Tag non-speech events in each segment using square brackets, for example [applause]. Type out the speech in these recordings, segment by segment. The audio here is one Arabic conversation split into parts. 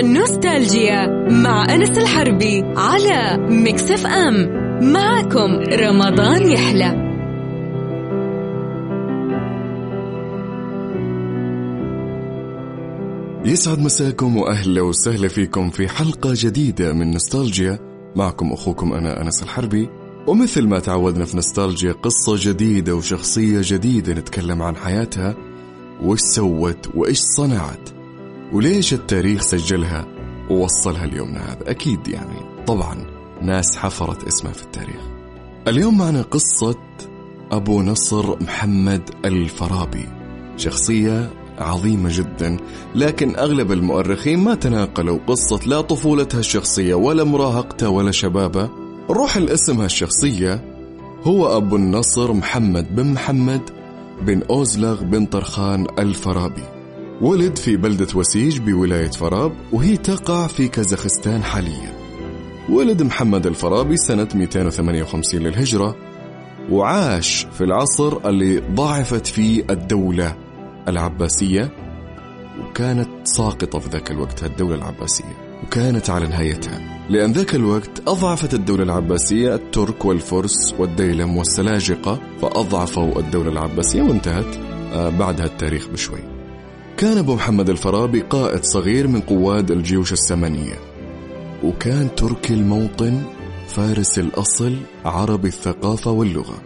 نوستالجيا مع أنس الحربي على مكسف أم. معكم رمضان يحلى. يسعد مساكم وأهلا وسهلا فيكم في حلقة جديدة من نوستالجيا. معكم أخوكم أنا أنس الحربي. ومثل ما تعودنا في نوستالجيا قصة جديدة وشخصية جديدة نتكلم عن حياتها. وش سوت وإيش صنعت؟ وليش التاريخ سجلها ووصلها ليومنا هذا أكيد يعني. طبعا ناس حفرت اسمها في التاريخ. اليوم معنا قصة أبو نصر محمد الفرابي. شخصية عظيمة جدا لكن أغلب المؤرخين ما تناقلوا. قصة لا طفولتها الشخصية ولا مراهقتها ولا شبابها. روح الاسم هالشخصية هو أبو النصر محمد بن محمد بن أوزلغ بن طرخان الفرابي. ولد في بلدة وسيج بولاية فراب وهي تقع في كازاخستان حاليا. ولد محمد الفرابي سنة 258 للهجرة وعاش في العصر اللي ضعفت فيه الدولة العباسية وكانت ساقطة في ذاك الوقت الدولة العباسية وكانت على نهايتها. لأن ذاك الوقت أضعفت الدولة العباسية الترك والفرس والديلم والسلاجقة فأضعفوا الدولة العباسية وانتهت آه، بعدها التاريخ بشوي. كان أبو محمد الفارابي قائد صغير من قواد الجيوش السمنية وكان تركي الموطن فارس الأصل عربي الثقافة واللغة.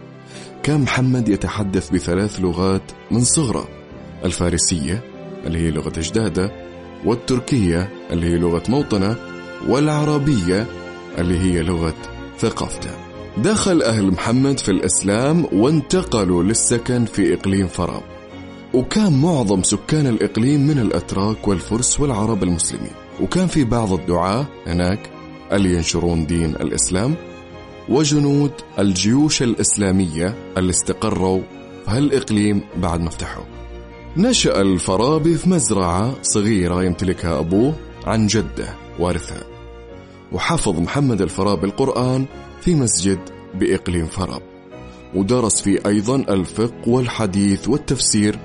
كان محمد يتحدث بثلاث لغات من صغره الفارسية اللي هي لغة أجداده والتركية اللي هي لغة موطنه والعربية اللي هي لغة ثقافته. دخل أهل محمد في الإسلام وانتقلوا للسكن في إقليم فراب. وكان معظم سكان الإقليم من الأتراك والفرس والعرب المسلمين. وكان في بعض الدعاة هناك اللي ينشرون دين الإسلام وجنود الجيوش الإسلامية اللي استقروا في هالإقليم بعد ما فتحوا نشأ الفارابي في مزرعة صغيرة يمتلكها أبوه عن جدة وارثها. وحفظ محمد الفارابي القرآن في مسجد بإقليم فراب. ودرس فيه أيضا الفقه والحديث والتفسير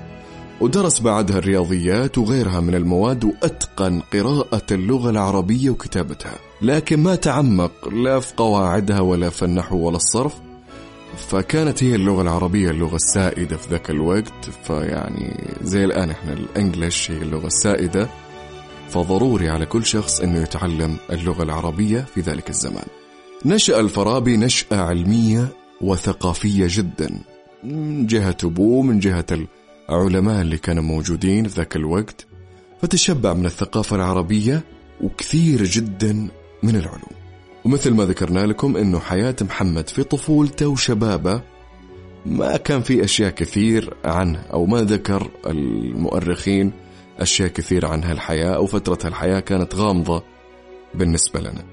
ودرس بعدها الرياضيات وغيرها من المواد وأتقن قراءة اللغة العربية وكتابتها. لكن ما تعمق لا في قواعدها ولا في النحو ولا الصرف فكانت هي اللغة العربية اللغة السائدة في ذاك الوقت. فيعني زي الآن إحنا الإنجليش هي اللغة السائدة. فضروري على كل شخص إنه يتعلم اللغة العربية في ذلك الزمان. نشأ الفارابي نشأة علمية وثقافية جدا من جهة أبوه من جهة العلماء اللي كانوا موجودين في ذاك الوقت فتشبع من الثقافة العربية وكثير جدا من العلوم ومثل ما ذكرنا لكم إنه حياة محمد في طفولته وشبابه ما كان في أشياء كثير عنه أو ما ذكر المؤرخين أشياء كثير عن هالحياة أو فترة هالحياة كانت غامضة بالنسبة لنا.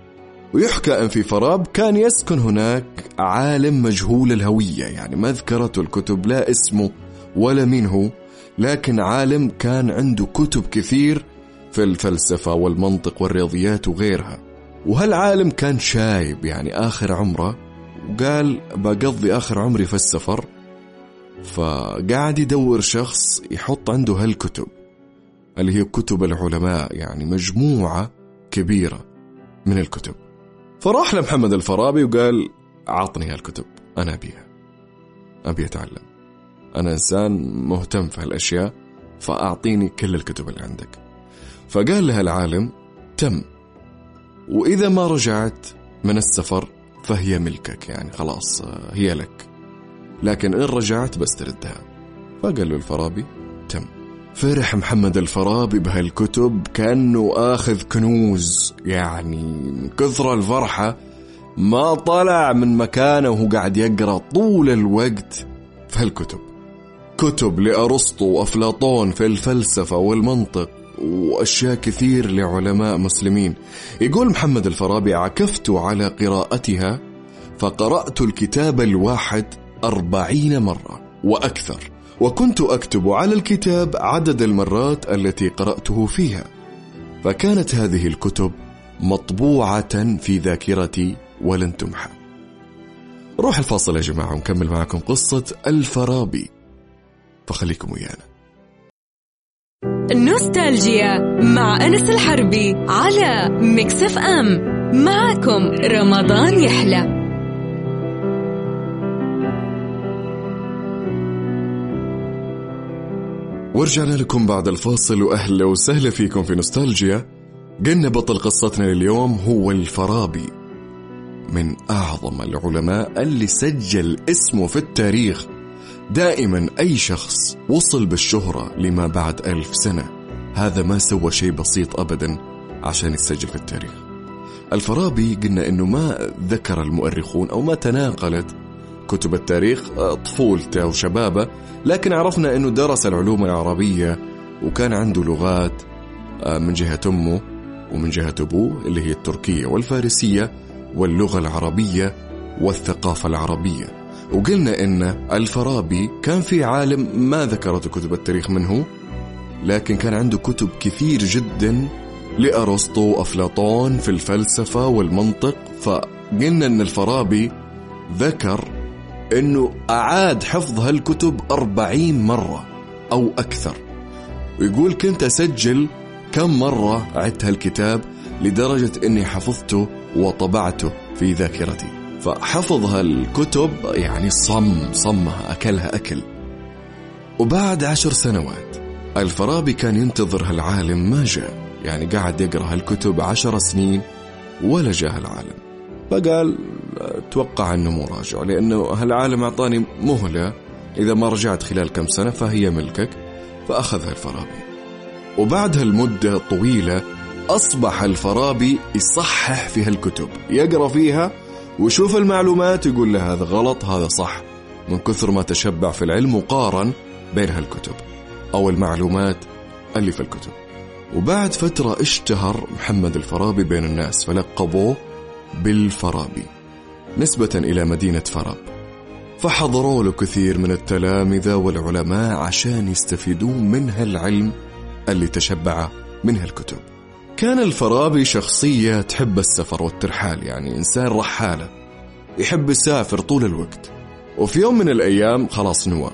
ويحكى إن في فراب كان يسكن هناك عالم مجهول الهوية يعني ما ذكرته الكتب لا اسمه ولا مين هو لكن عالم كان عنده كتب كثير في الفلسفة والمنطق والرياضيات وغيرها. وهالعالم كان شايب يعني آخر عمره؟ وقال بقضي آخر عمري في السفر فقاعد يدور شخص يحط عنده هالكتب اللي هي كتب العلماء يعني مجموعة كبيرة من الكتب. فراح لمحمد الفارابي وقال عطني هالكتب أنا أبيها أبي أتعلم. أنا إنسان مهتم في هالأشياء فأعطيني كل الكتب اللي عندك. فقال له العالم تم. وإذا ما رجعت من السفر فهي ملكك يعني خلاص هي لك. لكن إن رجعت بس تردها. فقال له الفارابي تم. فرح محمد الفارابي بهالكتب كأنه آخذ كنوز يعني من كثر الفرحة ما طلع من مكانه وهو قاعد يقرأ طول الوقت في هالكتب. كتب لأرسطو وأفلاطون في الفلسفة والمنطق وأشياء كثير لعلماء مسلمين. يقول محمد الفارابي عكفت على قراءتها فقرأت الكتاب الواحد أربعين مرة وأكثر وكنت أكتب على الكتاب عدد المرات التي قرأته فيها. فكانت هذه الكتب مطبوعة في ذاكرتي ولن تمحى. روح الفاصل يا جماعة ونكمل معكم قصة الفارابي فخليكم ويانا. نوستالجيا مع أنس الحربي على مكسف أم. معكم رمضان يحلى. ورجعنا لكم بعد الفاصل وأهلا وسهلا فيكم في نوستالجيا. قلنا بطل قصتنا اليوم هو الفارابي من أعظم العلماء اللي سجل اسمه في التاريخ. دائما أي شخص وصل بالشهرة لما بعد ألف سنة. هذا ما سوى شيء بسيط أبدا عشان يتسجل في التاريخ. الفارابي قلنا أنه ما ذكر المؤرخون أو ما تناقلت كتب التاريخ آه، طفولته وشبابه لكن عرفنا أنه درس العلوم العربية وكان عنده لغات آه، من جهة أمه ومن جهة أبوه اللي هي التركية والفارسية واللغة العربية والثقافة العربية. وقلنا إن الفارابي كان في عالم ما ذكرته كتب التاريخ منه لكن كان عنده كتب كثير جدا لأرسطو وأفلاطون في الفلسفة والمنطق فقلنا أن الفارابي ذكر أنه أعاد حفظ هالكتب أربعين مرة أو أكثر. ويقول كنت أسجل كم مرة عدت هالكتاب لدرجة أني حفظته وطبعته في ذاكرتي. فحفظ هالكتب يعني صم صمها أكلها أكل. وبعد عشر سنوات الفارابي كان ينتظر هالعالم ما جاء يعني قاعد يقرأ هالكتب عشر سنين ولا جاء هالعالم. فقال توقع أنه مو راجع لأنه هالعالم أعطاني مهلة. إذا ما رجعت خلال كم سنة فهي ملكك. فأخذها الفارابي وبعد هالمدة الطويلة أصبح الفارابي يصحح في هالكتب يقرأ فيها ويشوف المعلومات يقول له هذا غلط هذا صح. من كثر ما تشبع في العلم وقارن بين هالكتب أو المعلومات اللي في الكتب. وبعد فترة اشتهر محمد الفارابي بين الناس فلقبوه بالفارابي نسبة إلى مدينة فاراب. فحضروا له كثير من التلامذة والعلماء عشان يستفيدون من هالعلم اللي تشبع من هالكتب. كان الفارابي شخصية تحب السفر والترحال يعني إنسان رحالة يحب يسافر طول الوقت. وفي يوم من الأيام خلاص نوى.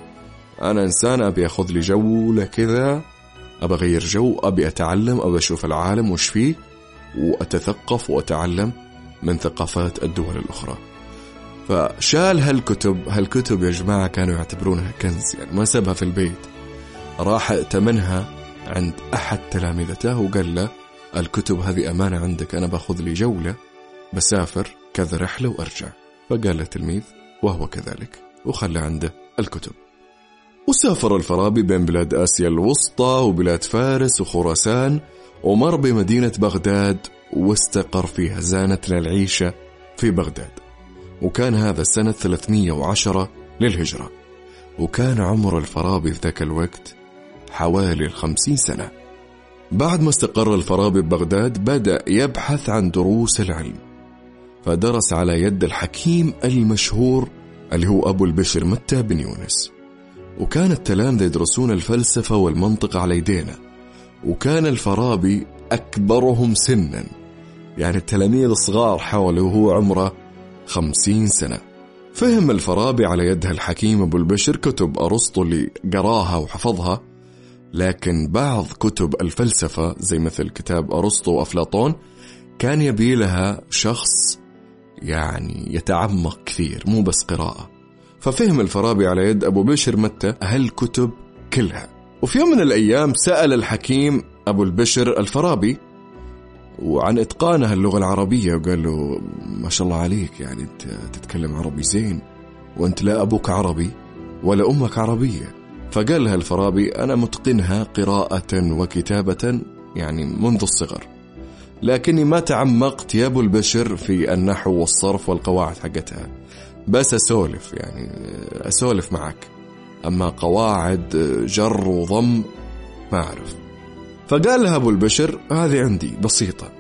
أنا إنسان أبي أخذ لي جولة كذا أبى أغير جو أبي أتعلم أبي أشوف العالم وش فيه وأتثقف وأتعلم من ثقافات الدول الأخرى. فشال هالكتب هالكتب يا جماعة كانوا يعتبرونها كنز يعني ما سابها في البيت. راح ائتمنها عند أحد تلامذته وقال له الكتب هذه أمانة عندك أنا باخذ لي جولة بسافر كذا رحلة وأرجع. فقال التلميذ وهو كذلك وخلى عنده الكتب. وسافر الفارابي بين بلاد آسيا الوسطى وبلاد فارس وخراسان ومر بمدينة بغداد واستقر فيها زانت للعيشة في بغداد. وكان هذا سنة 310 للهجرة. وكان عمر الفارابي في ذاك الوقت حوالي الخمسين سنة. بعد ما استقر الفارابي ببغداد بدأ يبحث عن دروس العلم فدرس على يد الحكيم المشهور اللي هو أبو البشر متى بن يونس. وكان التلامذة يدرسون الفلسفة والمنطق على يدينا وكان الفارابي أكبرهم سنا يعني التلاميذ الصغار حوله وهو عمره خمسين سنة. فهم الفارابي على يدها الحكيم أبو البشر كتب أرسطو اللي قراها وحفظها لكن بعض كتب الفلسفة زي مثل كتاب أرسطو وأفلاطون كان يبي لها شخص يعني يتعمق كثير مو بس قراءة. ففهم الفارابي على يد أبو بشر متى هالكتب كلها. وفي يوم من الأيام سأل الحكيم أبو البشر الفارابي وعن إتقانها اللغة العربية وقال له ما شاء الله عليك يعني أنت تتكلم عربي زين وأنت لا أبوك عربي ولا أمك عربية. فقال لها الفارابي أنا متقنها قراءة وكتابة يعني منذ الصغر. لكني ما تعمقت يا أبو البشر في النحو والصرف والقواعد حقتها. بس أسولف يعني أسولف معك. أما قواعد جر وضم ما أعرف. فقال لها أبو البشر هذه عندي بسيطة.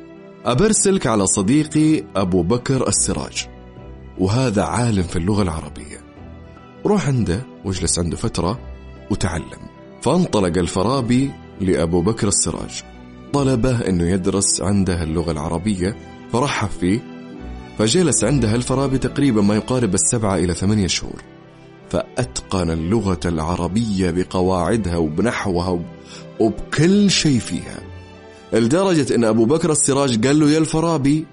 أبرسلك على صديقي أبو بكر السراج. وهذا عالم في اللغة العربية. روح عنده واجلس عنده فترة وتعلم. فانطلق الفارابي لأبو بكر السراج. طلبه أنه يدرس عنده اللغة العربية فرحب فيه فجلس عنده الفارابي تقريبا ما يقارب السبعة إلى ثمانية شهور. فأتقن اللغة العربية بقواعدها وبنحوها وبكل شيء فيها. لدرجة أن أبو بكر السراج قال له يا الفارابي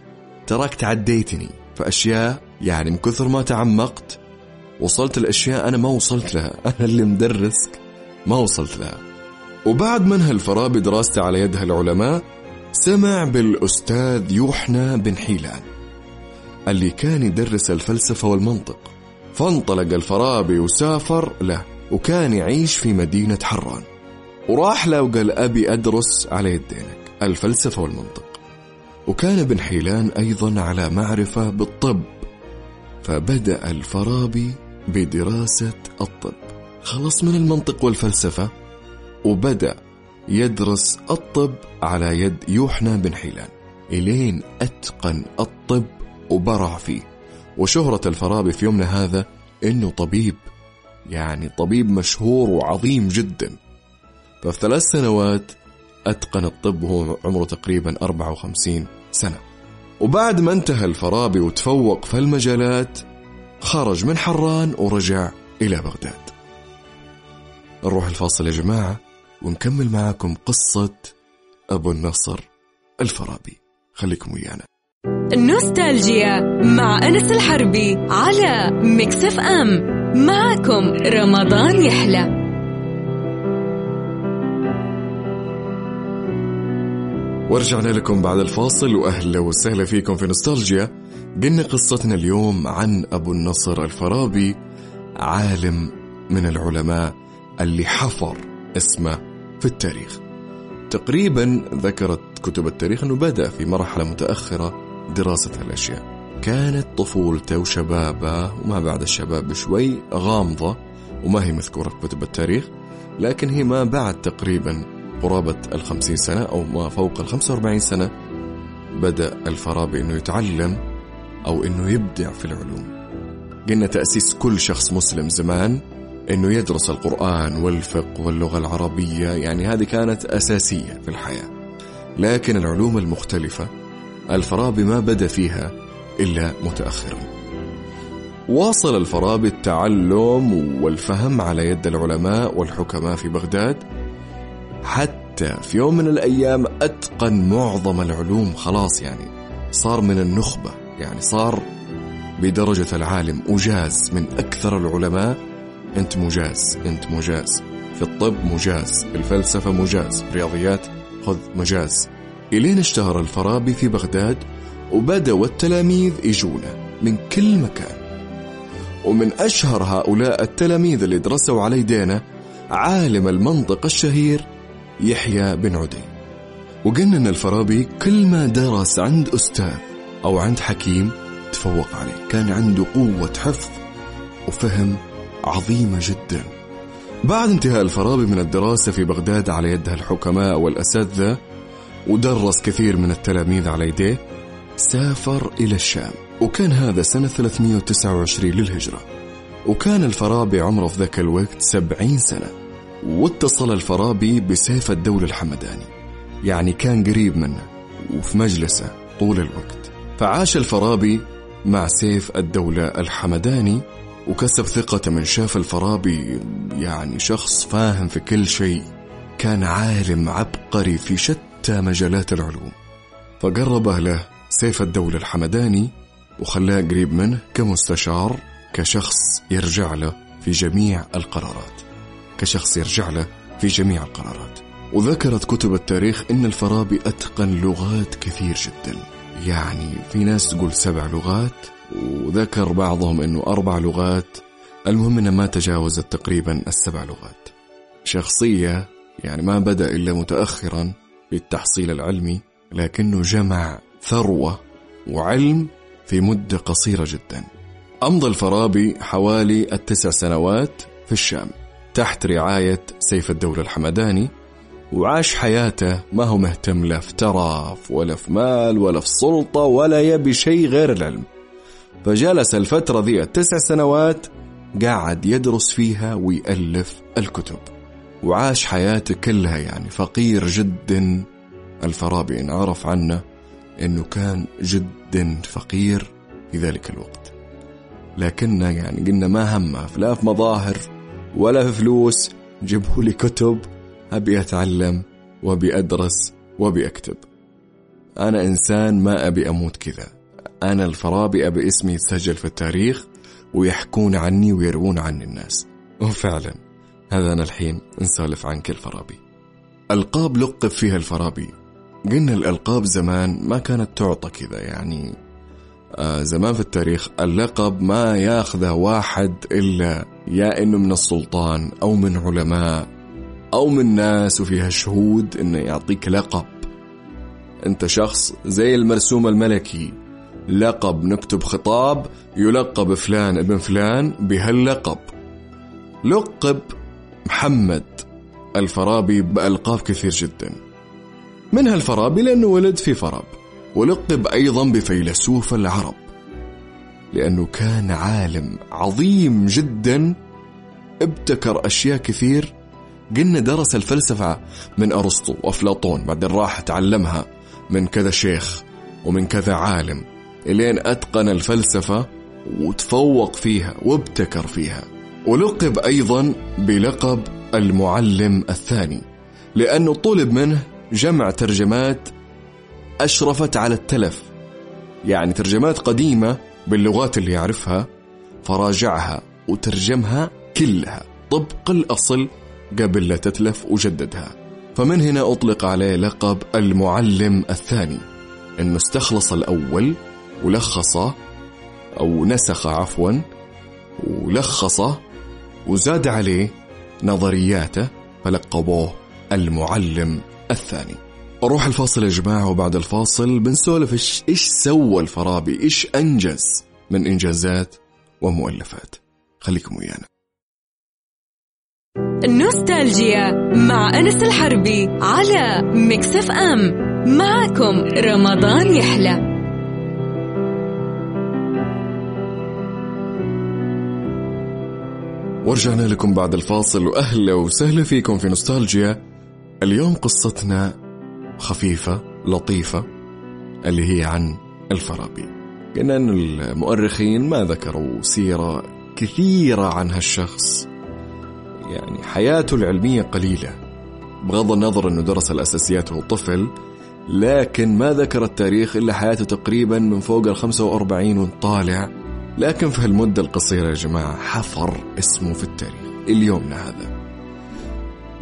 تراك تعديتني فأشياء يعني من كثر ما تعمقت وصلت الأشياء أنا ما وصلت لها. [laughs] أنا اللي مدرسك ما وصلت لها. وبعد منها الفارابي دراسته على يد هالعلماء سمع بالأستاذ يوحنا بن حيلان اللي كان يدرس الفلسفة والمنطق. فانطلق الفارابي وسافر له وكان يعيش في مدينة حران. وراح له وقال أبي أدرس على يدينك الفلسفة والمنطق. وكان ابن حيلان أيضا على معرفة بالطب. فبدأ الفارابي بدراسة الطب. خلص من المنطق والفلسفة وبدأ يدرس الطب على يد يوحنا بن حيلان. إلين أتقن الطب وبرع فيه. وشهرة الفارابي في يومنا هذا إنه طبيب يعني طبيب مشهور وعظيم جدا. ففي ثلاث سنوات أتقن الطب وهو عمره تقريبا 54 سنة. وبعد ما انتهى الفارابي وتفوق في المجالات خرج من حران ورجع إلى بغداد. نروح الفاصل يا جماعة ونكمل معاكم قصة أبو النصر الفارابي. خليكم ويانا. نوستالجيا مع أنس الحربي على مكسف أم. معكم رمضان يحلى. ورجعنا لكم بعد الفاصل. وأهلا وسهلا فيكم في نوستالجيا. قلنا قصتنا اليوم عن أبو النصر الفارابي عالم من العلماء اللي حفر اسمه في التاريخ. تقريبا ذكرت كتب التاريخ أنه بدأ في مرحلة متأخرة دراسة الأشياء. كانت طفولته وشبابة وما بعد الشباب بشوي غامضة وما هي مذكورة في كتب التاريخ لكن هي ما بعد تقريبا قرابة الخمسين سنة أو ما فوق الخمسة وأربعين سنة بدأ الفارابي أنه يتعلم أو أنه يبدع في العلوم. قلنا تأسيس كل شخص مسلم زمان أنه يدرس القرآن والفقه واللغة العربية يعني هذه كانت أساسية في الحياة. لكن العلوم المختلفة الفارابي ما بدأ فيها إلا متأخرا. واصل الفارابي التعلم والفهم على يد العلماء والحكماء في بغداد حتى في يوم من الأيام أتقن معظم العلوم خلاص يعني. صار من النخبة يعني صار بدرجة العالم أجاز من أكثر العلماء. أنت مجاز أنت مجاز. في الطب مجاز في الفلسفة مجاز في الرياضيات خذ مجاز. إلين اشتهر الفارابي في بغداد وبدأوا التلاميذ يجونه من كل مكان. ومن أشهر هؤلاء التلاميذ اللي درسوا على يدينا عالم المنطق الشهير يحيى بن عدي. أن الفارابي كل ما درس عند أستاذ أو عند حكيم تفوق عليه. كان عنده قوة حفظ وفهم عظيمة جدا. بعد انتهاء الفارابي من الدراسة في بغداد على يد الحكماء والأساتذة ودرس كثير من التلاميذ على يديه سافر إلى الشام. وكان هذا سنة 329 للهجرة. وكان الفارابي عمره في ذاك الوقت 70 سنة. واتصل الفارابي بسيف الدولة الحمداني. يعني كان قريب منه وفي مجلسه طول الوقت. فعاش الفارابي مع سيف الدولة الحمداني وكسب ثقته من شاف الفارابي يعني شخص فاهم في كل شيء. كان عالم عبقري في شتى مجالات العلوم. فقربه له سيف الدولة الحمداني وخلاه قريب منه كمستشار كشخص يرجع له في جميع القرارات. كشخص يرجع له في جميع القرارات. وذكرت كتب التاريخ إن الفارابي أتقن لغات كثير جدا. يعني في ناس تقول سبع لغات وذكر بعضهم إنه أربع لغات. المهم إنه ما تجاوزت تقريبا السبع لغات. شخصية يعني ما بدأ إلا متأخرا بالتحصيل العلمي لكنه جمع ثروة وعلم في مدة قصيرة جدا. أمضى الفارابي حوالي التسع سنوات في الشام. تحت رعاية سيف الدولة الحمداني وعاش حياته ما هو مهتم لا في ترف ولا في مال ولا في سلطة ولا يبي شيء غير العلم. فجلس الفترة ذي التسع سنوات قاعد يدرس فيها ويألف الكتب. وعاش حياته كلها يعني فقير جدا. الفارابي إن عرف عنه أنه كان جدا فقير في ذلك الوقت. لكننا يعني قلنا ما همه لا في مظاهر ولا في فلوس جيبوا لي كتب أبي أتعلم وأبي أدرس وأبي أكتب. أنا إنسان ما أبي أموت كذا. أنا الفرابي أبي اسمي يتسجل في التاريخ ويحكون عني ويروون عني الناس. وفعلا هذا أنا الحين نسولف عن كل فرابي. ألقاب لقب فيها الفرابي. قلنا الألقاب زمان ما كانت تعطى كذا يعني آه زمان في التاريخ اللقب ما ياخذه واحد إلا يا إنه من السلطان أو من علماء أو من ناس وفيها شهود إنه يعطيك لقب. أنت شخص زي المرسوم الملكي. لقب نكتب خطاب يلقب فلان ابن فلان بهاللقب. لقب محمد. الفارابي بألقاب كثير جدا. منها الفارابي لأنه ولد في فراب ولقب أيضا بفيلسوف العرب. لأنه كان عالم عظيم جدا. ابتكر أشياء كثير. قلنا درس الفلسفة من أرسطو وأفلاطون بعدين راح تعلمها من كذا شيخ ومن كذا عالم إلين أتقن الفلسفة وتفوق فيها وابتكر فيها. ولقب أيضا بلقب المعلم الثاني لأنه طلب منه جمع ترجمات أشرفت على التلف. يعني ترجمات قديمة باللغات اللي يعرفها فراجعها وترجمها كلها طبق الأصل قبل لا تتلف وجددها. فمن هنا أطلق عليه لقب المعلم الثاني. أنه استخلص الأول ولخصه أو نسخ عفوا ولخصه وزاد عليه نظرياته فلقبوه المعلم الثاني. أروح الفاصل يا جماعة وبعد الفاصل بنسولف إيش, إيش سوى الفارابي إيش أنجز من إنجازات ومؤلفات؟ خليكم ويانا. نوستالجيا مع أنس الحربي على مكسف أم. معكم رمضان يحلى. ورجعنا لكم بعد الفاصل وأهلا وسهلا فيكم في نوستالجيا. اليوم قصتنا خفيفة لطيفة اللي هي عن الفارابي قلنا أن المؤرخين ما ذكروا سيرة كثيرة عن هالشخص. يعني حياته العلمية قليلة بغض النظر أنه درس الأساسيات وهو طفل لكن ما ذكر التاريخ إلا حياته تقريبا من فوق ال 45 ونطالع لكن في هالمدة القصيرة يا جماعة حفر اسمه في التاريخ. اليومنا هذا.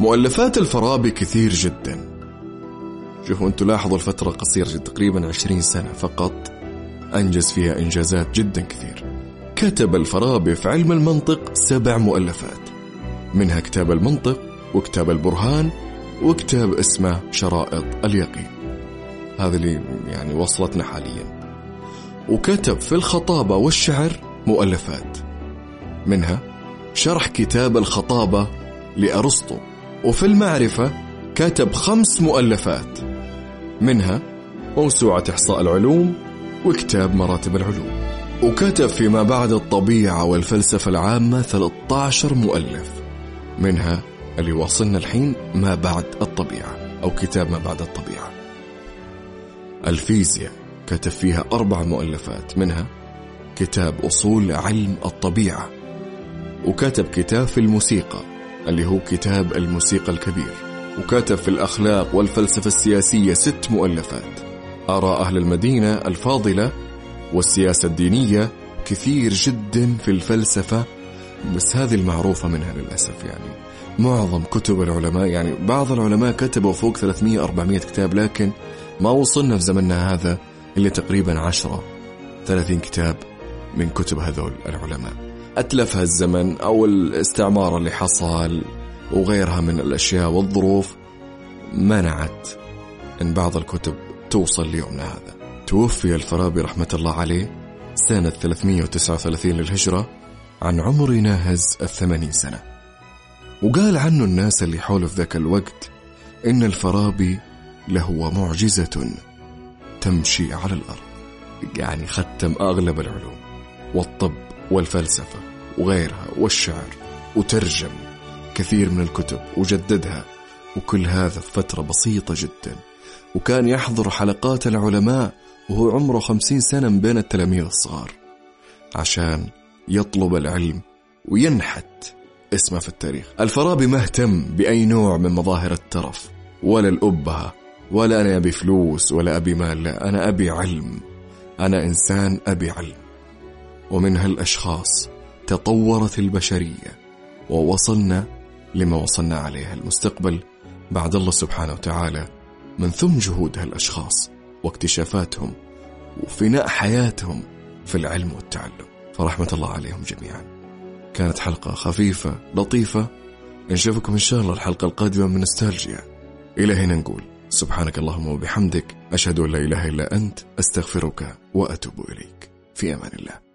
مؤلفات الفارابي كثير جدا. شوفوا أنتم لاحظوا الفترة قصيرة تقريبا 20 سنة فقط أنجز فيها إنجازات جدا كثير. كتب الفارابي في علم المنطق سبع مؤلفات منها كتاب المنطق وكتاب البرهان وكتاب اسمه شرائط اليقين. هذا اللي يعني وصلتنا حاليا. وكتب في الخطابة والشعر مؤلفات منها شرح كتاب الخطابة لأرسطو. وفي المعرفة كتب خمس مؤلفات. منها موسوعة إحصاء العلوم وكتاب مراتب العلوم. وكتب فيما بعد الطبيعة والفلسفة العامة 13 مؤلف. منها اللي واصلنا الحين ما بعد الطبيعة أو كتاب ما بعد الطبيعة. الفيزياء كتب فيها أربع مؤلفات منها كتاب أصول علم الطبيعة. وكتب كتاب في الموسيقى اللي هو كتاب الموسيقى الكبير. وكتب في الأخلاق والفلسفة السياسية ست مؤلفات. آراء أهل المدينة الفاضلة والسياسة الدينية كثير جدا في الفلسفة بس هذه المعروفة منها للأسف يعني. معظم كتب العلماء يعني بعض العلماء كتبوا فوق 300 400 كتاب لكن ما وصلنا في زمننا هذا إلا تقريبا 10 30 كتاب من كتب هذول العلماء. أتلفها الزمن أو الاستعمار اللي حصل وغيرها من الأشياء والظروف منعت أن بعض الكتب توصل ليومنا هذا. توفي الفارابي رحمة الله عليه سنة 339 للهجرة عن عمر ناهز الثمانين سنة. وقال عنه الناس اللي حوله في ذاك الوقت إن الفارابي لهو معجزة تمشي على الأرض. يعني ختم أغلب العلوم والطب والفلسفة وغيرها والشعر وترجم كثير من الكتب وجددها. وكل هذا في فترة بسيطة جدا. وكان يحضر حلقات العلماء وهو عمره خمسين سنة من بين التلاميذ الصغار. عشان يطلب العلم وينحت اسمه في التاريخ. الفارابي ما اهتم بأي نوع من مظاهر الترف. ولا الأبهة ولا أنا أبي فلوس ولا أبي مال لا أنا أبي علم. أنا إنسان أبي علم. ومن هالأشخاص تطورت البشرية ووصلنا لما وصلنا عليه المستقبل بعد الله سبحانه وتعالى من ثم جهود هالأشخاص واكتشافاتهم وفناء حياتهم في العلم والتعلم. فرحمة الله عليهم جميعا. كانت حلقة خفيفة لطيفة. نشوفكم إن شاء الله الحلقة القادمة من نستالجيا. إلى هنا نقول سبحانك اللهم وبحمدك أشهد أن لا إله إلا أنت أستغفرك وأتوب إليك. في أمان الله.